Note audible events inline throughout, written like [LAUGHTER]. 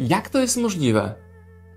Jak to jest możliwe,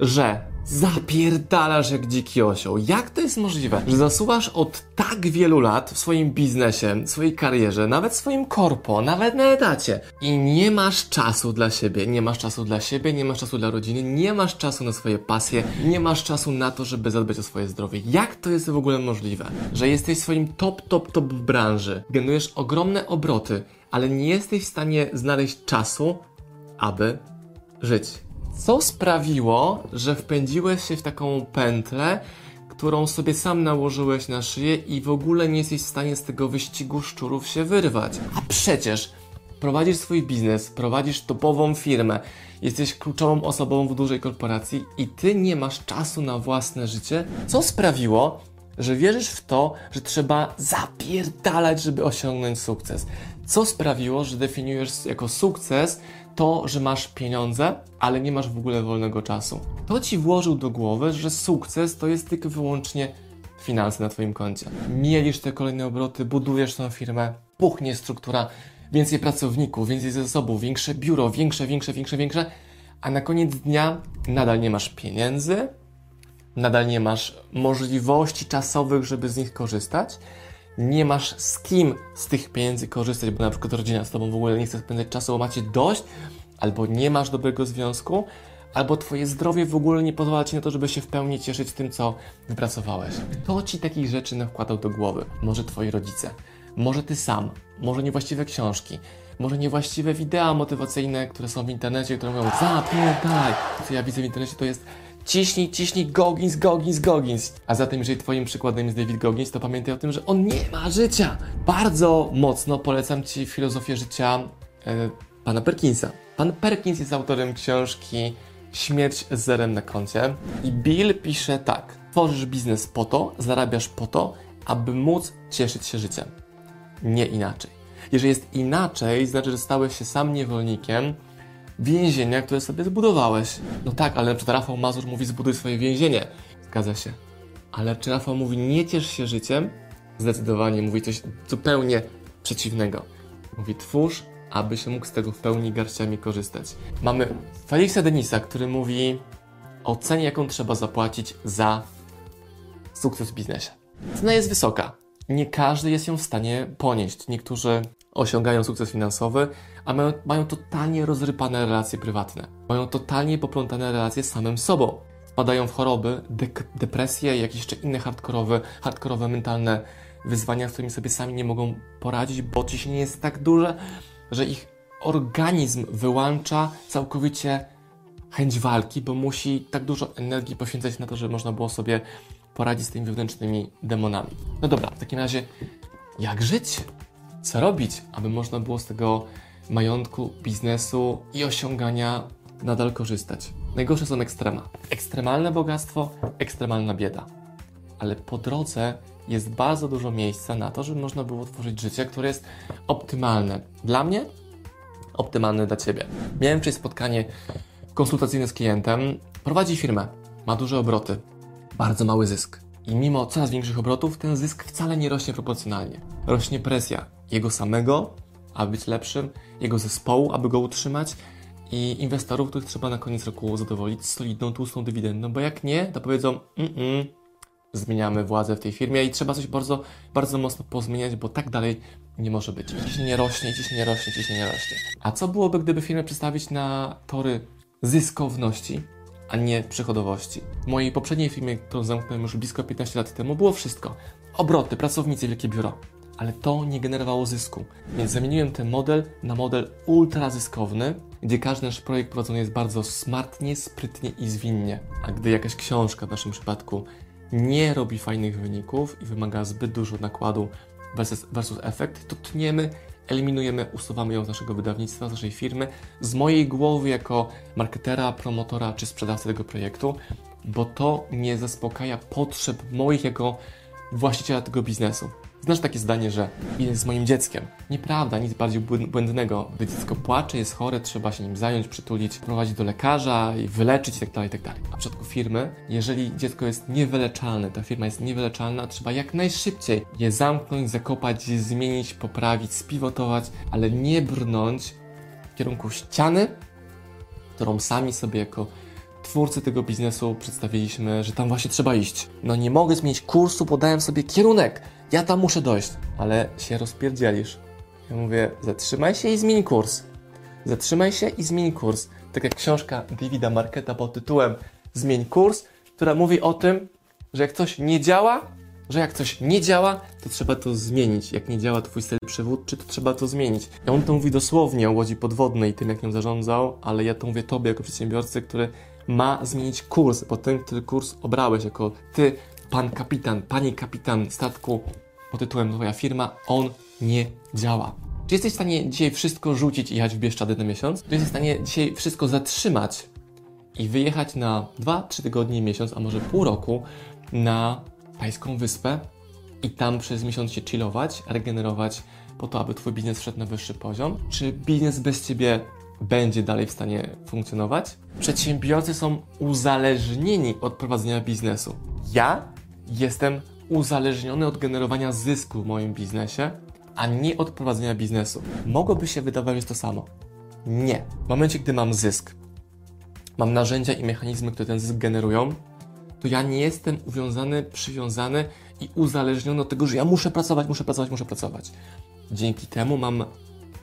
że zapierdalasz jak dziki osioł? Jak to jest możliwe, że zasuwasz od tak wielu lat w swoim biznesie, swojej karierze, nawet w swoim korpo, nawet na etacie i nie masz czasu dla siebie, nie masz czasu dla siebie, nie masz czasu dla rodziny, nie masz czasu na swoje pasje, nie masz czasu na to, żeby zadbać o swoje zdrowie. Jak to jest w ogóle możliwe, że jesteś swoim top, top, top w branży, generujesz ogromne obroty, ale nie jesteś w stanie znaleźć czasu, aby żyć. Co sprawiło, że wpędziłeś się w taką pętlę, którą sobie sam nałożyłeś na szyję i w ogóle nie jesteś w stanie z tego wyścigu szczurów się wyrwać? A przecież prowadzisz swój biznes, prowadzisz topową firmę, jesteś kluczową osobą w dużej korporacji i ty nie masz czasu na własne życie? Co sprawiło, że wierzysz w to, że trzeba zapierdalać, żeby osiągnąć sukces? Co sprawiło, że definiujesz jako sukces to, że masz pieniądze, ale nie masz w ogóle wolnego czasu. To ci włożył do głowy, że sukces to jest tylko wyłącznie finanse na twoim koncie. Mielisz te kolejne obroty, budujesz tą firmę, puchnie struktura, więcej pracowników, więcej zasobów, większe biuro, większe, większe, większe, większe, a na koniec dnia nadal nie masz pieniędzy, nadal nie masz możliwości czasowych, żeby z nich korzystać, nie masz z kim z tych pieniędzy korzystać, bo na przykład rodzina z tobą w ogóle nie chce spędzać czasu, bo macie dość, albo nie masz dobrego związku, albo twoje zdrowie w ogóle nie pozwala ci na to, żeby się w pełni cieszyć tym, co wypracowałeś. Kto ci takich rzeczy nakładał do głowy? Może twoi rodzice, może ty sam, może niewłaściwe książki, może niewłaściwe wideo motywacyjne, które są w internecie, które mówią zapierdalaj. Co ja widzę w internecie to jest ciśnij, ciśnij, Goggins, Goggins, Goggins. A zatem, jeżeli twoim przykładem jest David Goggins, to pamiętaj o tym, że on nie ma życia. Bardzo mocno polecam ci filozofię życia e, pana Perkinsa. Pan Perkins jest autorem książki Śmierć z zerem na koncie i Bill pisze tak. Tworzysz biznes po to, zarabiasz po to, aby móc cieszyć się życiem. Nie inaczej. Jeżeli jest inaczej, znaczy, że stałeś się sam niewolnikiem, więzienia, które sobie zbudowałeś. No tak, ale czy Rafał Mazur mówi zbuduj swoje więzienie. Zgadza się. Ale czy Rafał mówi nie ciesz się życiem? Zdecydowanie mówi coś zupełnie przeciwnego. Mówi twórz, aby się mógł z tego w pełni garściami korzystać. Mamy Felixa Denisa, który mówi o cenie, jaką trzeba zapłacić za sukces w biznesie. Cena jest wysoka. Nie każdy jest ją w stanie ponieść. Niektórzy osiągają sukces finansowy, a mają, mają totalnie rozrypane relacje prywatne. Mają totalnie poplątane relacje z samym sobą. Wpadają w choroby, de- depresje jakieś jeszcze inne hardkorowe, hardkorowe mentalne wyzwania, z którymi sobie sami nie mogą poradzić, bo ciśnienie jest tak duże, że ich organizm wyłącza całkowicie chęć walki, bo musi tak dużo energii poświęcać na to, żeby można było sobie poradzić z tymi wewnętrznymi demonami. No dobra, w takim razie, jak żyć? Co robić, aby można było z tego majątku, biznesu i osiągania nadal korzystać? Najgorsze są ekstrema. Ekstremalne bogactwo, ekstremalna bieda. Ale po drodze jest bardzo dużo miejsca na to, żeby można było tworzyć życie, które jest optymalne dla mnie, optymalne dla Ciebie. Miałem wczoraj spotkanie konsultacyjne z klientem. Prowadzi firmę, ma duże obroty, bardzo mały zysk. I mimo coraz większych obrotów, ten zysk wcale nie rośnie proporcjonalnie. Rośnie presja jego samego, aby być lepszym, jego zespołu, aby go utrzymać i inwestorów, których trzeba na koniec roku zadowolić solidną, tłustą dywidendą, bo jak nie, to powiedzą, -mm zmieniamy władzę w tej firmie i trzeba coś bardzo, bardzo mocno pozmieniać, bo tak dalej nie może być. Ciśnienie rośnie, ciśnienie rośnie, ciśnienie rośnie. A co byłoby, gdyby firmę przestawić na tory zyskowności, a nie przychodowości? W mojej poprzedniej firmie, którą zamknąłem już blisko 15 lat temu, było wszystko. Obroty, pracownicy, wielkie biuro. Ale to nie generowało zysku. Więc zamieniłem ten model na model ultrazyskowny, gdzie każdy nasz projekt prowadzony jest bardzo smartnie, sprytnie i zwinnie. A gdy jakaś książka w naszym przypadku nie robi fajnych wyników i wymaga zbyt dużo nakładu versus, versus efekt, to tniemy, eliminujemy, usuwamy ją z naszego wydawnictwa, z naszej firmy, z mojej głowy jako marketera, promotora czy sprzedawcy tego projektu, bo to nie zaspokaja potrzeb moich jako właściciela tego biznesu. Znasz takie zdanie, że jest z moim dzieckiem. Nieprawda, nic bardziej błędnego. Gdy dziecko płacze, jest chore, trzeba się nim zająć, przytulić, prowadzić do lekarza i wyleczyć itd., tak itd. Tak A w przypadku firmy, jeżeli dziecko jest niewyleczalne, ta firma jest niewyleczalna, trzeba jak najszybciej je zamknąć, zakopać, zmienić, poprawić, spiwotować, ale nie brnąć w kierunku ściany, którą sami sobie jako twórcy tego biznesu przedstawiliśmy, że tam właśnie trzeba iść. No nie mogę zmienić kursu, podałem sobie kierunek. Ja tam muszę dojść. Ale się rozpierdzielisz. Ja mówię, zatrzymaj się i zmień kurs. Zatrzymaj się i zmień kurs. Tak jak książka Davida Marketa pod tytułem Zmień kurs, która mówi o tym, że jak coś nie działa, że jak coś nie działa, to trzeba to zmienić. Jak nie działa twój styl przewódczy, to trzeba to zmienić. I on to mówi dosłownie o łodzi podwodnej tym, jak nią zarządzał, ale ja to mówię tobie jako przedsiębiorcy, który ma zmienić kurs, bo ten, który kurs obrałeś jako ty, pan kapitan, pani kapitan statku pod tytułem Twoja firma, on nie działa. Czy jesteś w stanie dzisiaj wszystko rzucić i jechać w Bieszczady na miesiąc? Czy jesteś w stanie dzisiaj wszystko zatrzymać i wyjechać na 2-3 tygodnie, miesiąc, a może pół roku na tajską wyspę i tam przez miesiąc się chillować, regenerować po to, aby Twój biznes wszedł na wyższy poziom? Czy biznes bez Ciebie będzie dalej w stanie funkcjonować? Przedsiębiorcy są uzależnieni od prowadzenia biznesu. Ja jestem uzależniony od generowania zysku w moim biznesie, a nie od prowadzenia biznesu. Mogłoby się wydawać, to samo. Nie. W momencie, gdy mam zysk, mam narzędzia i mechanizmy, które ten zysk generują, to ja nie jestem uwiązany, przywiązany i uzależniony od tego, że ja muszę pracować, muszę pracować, muszę pracować. Dzięki temu mam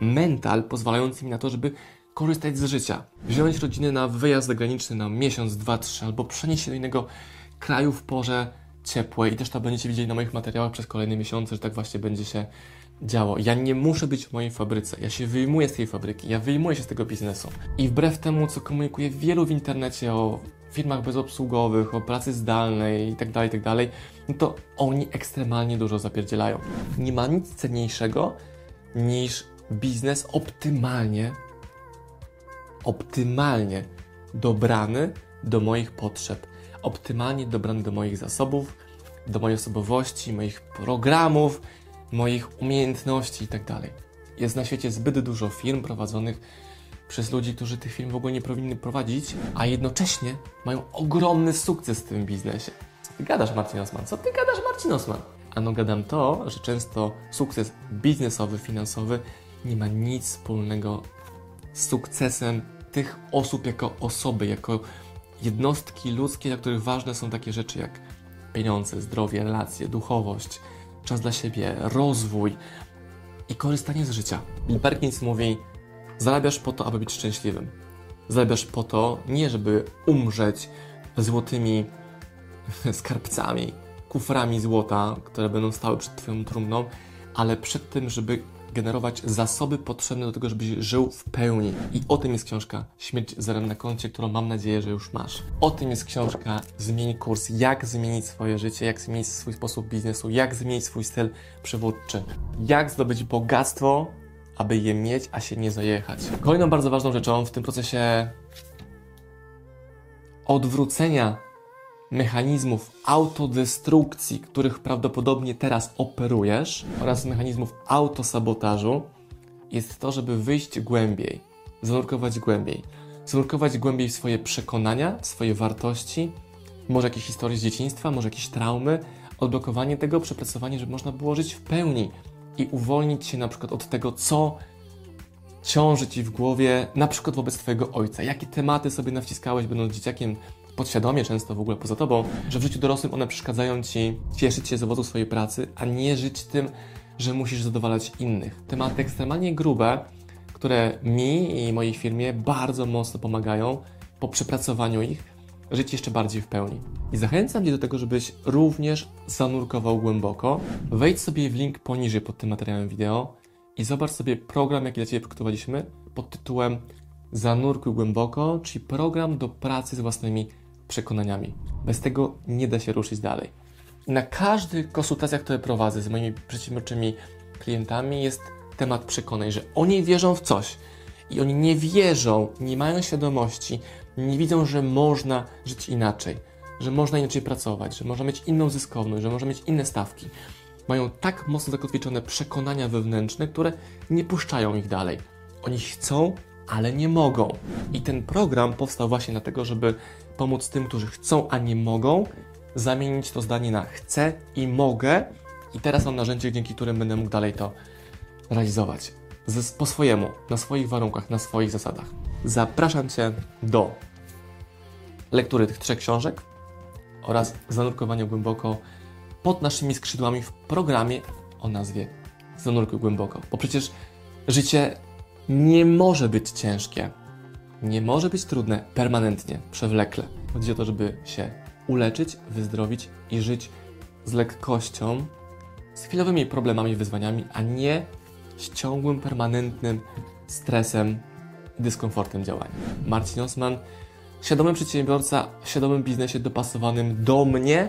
mental pozwalający mi na to, żeby korzystać z życia. Wziąć rodzinę na wyjazd zagraniczny na miesiąc, dwa, trzy, albo przenieść się do innego kraju w porze ciepłej. I też to będziecie widzieli na moich materiałach przez kolejne miesiące, że tak właśnie będzie się działo. Ja nie muszę być w mojej fabryce. Ja się wyjmuję z tej fabryki, ja wyjmuję się z tego biznesu. I wbrew temu, co komunikuje wielu w internecie o firmach bezobsługowych, o pracy zdalnej itd., tak itd., tak no to oni ekstremalnie dużo zapierdzielają. Nie ma nic cenniejszego niż biznes optymalnie, optymalnie dobrany do moich potrzeb, optymalnie dobrany do moich zasobów, do mojej osobowości, moich programów, moich umiejętności itd. Tak Jest na świecie zbyt dużo firm prowadzonych przez ludzi, którzy tych firm w ogóle nie powinny prowadzić, a jednocześnie mają ogromny sukces w tym biznesie. Co ty gadasz, Marcin Osman? Co ty gadasz, Marcin Osman? Ano gadam to, że często sukces biznesowy, finansowy nie ma nic wspólnego z sukcesem tych osób jako osoby, jako jednostki ludzkie, dla których ważne są takie rzeczy jak pieniądze, zdrowie, relacje, duchowość, czas dla siebie, rozwój i korzystanie z życia. Bill Perkins mówi: Zarabiasz po to, aby być szczęśliwym. Zarabiasz po to, nie żeby umrzeć złotymi [LAUGHS] skarbcami, kuframi złota, które będą stały przed Twoją trumną, ale przed tym, żeby generować zasoby potrzebne do tego, żebyś żył w pełni. I o tym jest książka Śmierć zerem na koncie, którą mam nadzieję, że już masz. O tym jest książka Zmień kurs, jak zmienić swoje życie, jak zmienić swój sposób biznesu, jak zmienić swój styl przywódczy, jak zdobyć bogactwo, aby je mieć, a się nie zajechać. Kolejną bardzo ważną rzeczą w tym procesie odwrócenia mechanizmów autodestrukcji, których prawdopodobnie teraz operujesz, oraz mechanizmów autosabotażu, jest to, żeby wyjść głębiej, zanurkować głębiej. Zanurkować głębiej w swoje przekonania, swoje wartości, może jakieś historie z dzieciństwa, może jakieś traumy, odblokowanie tego, przepracowanie, żeby można było żyć w pełni i uwolnić się na przykład od tego, co ciąży Ci w głowie, na przykład wobec Twojego ojca. Jakie tematy sobie nawciskałeś, będąc dzieciakiem, podświadomie często w ogóle poza tobą, że w życiu dorosłym one przeszkadzają ci cieszyć się z owocu swojej pracy, a nie żyć tym, że musisz zadowalać innych. Tematy ekstremalnie grube, które mi i mojej firmie bardzo mocno pomagają po przepracowaniu ich żyć jeszcze bardziej w pełni. I zachęcam Cię do tego, żebyś również zanurkował głęboko. Wejdź sobie w link poniżej pod tym materiałem wideo i zobacz sobie program, jaki dla Ciebie przygotowaliśmy pod tytułem Zanurkuj głęboko, czyli program do pracy z własnymi przekonaniami. Bez tego nie da się ruszyć dalej. Na każdych konsultacjach, które prowadzę z moimi przedsiębiorczymi klientami, jest temat przekonań, że oni wierzą w coś i oni nie wierzą, nie mają świadomości, nie widzą, że można żyć inaczej, że można inaczej pracować, że można mieć inną zyskowność, że można mieć inne stawki. Mają tak mocno zakotwiczone przekonania wewnętrzne, które nie puszczają ich dalej. Oni chcą, ale nie mogą. I ten program powstał właśnie dlatego, żeby pomóc tym, którzy chcą, a nie mogą, zamienić to zdanie na chcę i mogę. I teraz mam narzędzie, dzięki którym będę mógł dalej to realizować. Z, po swojemu, na swoich warunkach, na swoich zasadach. zapraszam Cię do lektury tych trzech książek oraz zanurkowania głęboko pod naszymi skrzydłami w programie o nazwie Zanurkuj głęboko. Bo przecież życie nie może być ciężkie, nie może być trudne permanentnie, przewlekle. Chodzi o to, żeby się uleczyć, wyzdrowić i żyć z lekkością, z chwilowymi problemami, wyzwaniami, a nie z ciągłym, permanentnym stresem i dyskomfortem działania. Marcin Osman, świadomy przedsiębiorca, w świadomym biznesie dopasowanym do mnie,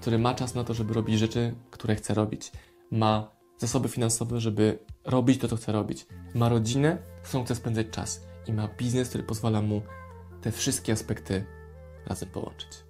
który ma czas na to, żeby robić rzeczy, które chce robić. Ma zasoby finansowe, żeby robić to, co chce robić. Ma rodzinę, z którą chce spędzać czas. I ma biznes, który pozwala mu te wszystkie aspekty razem połączyć.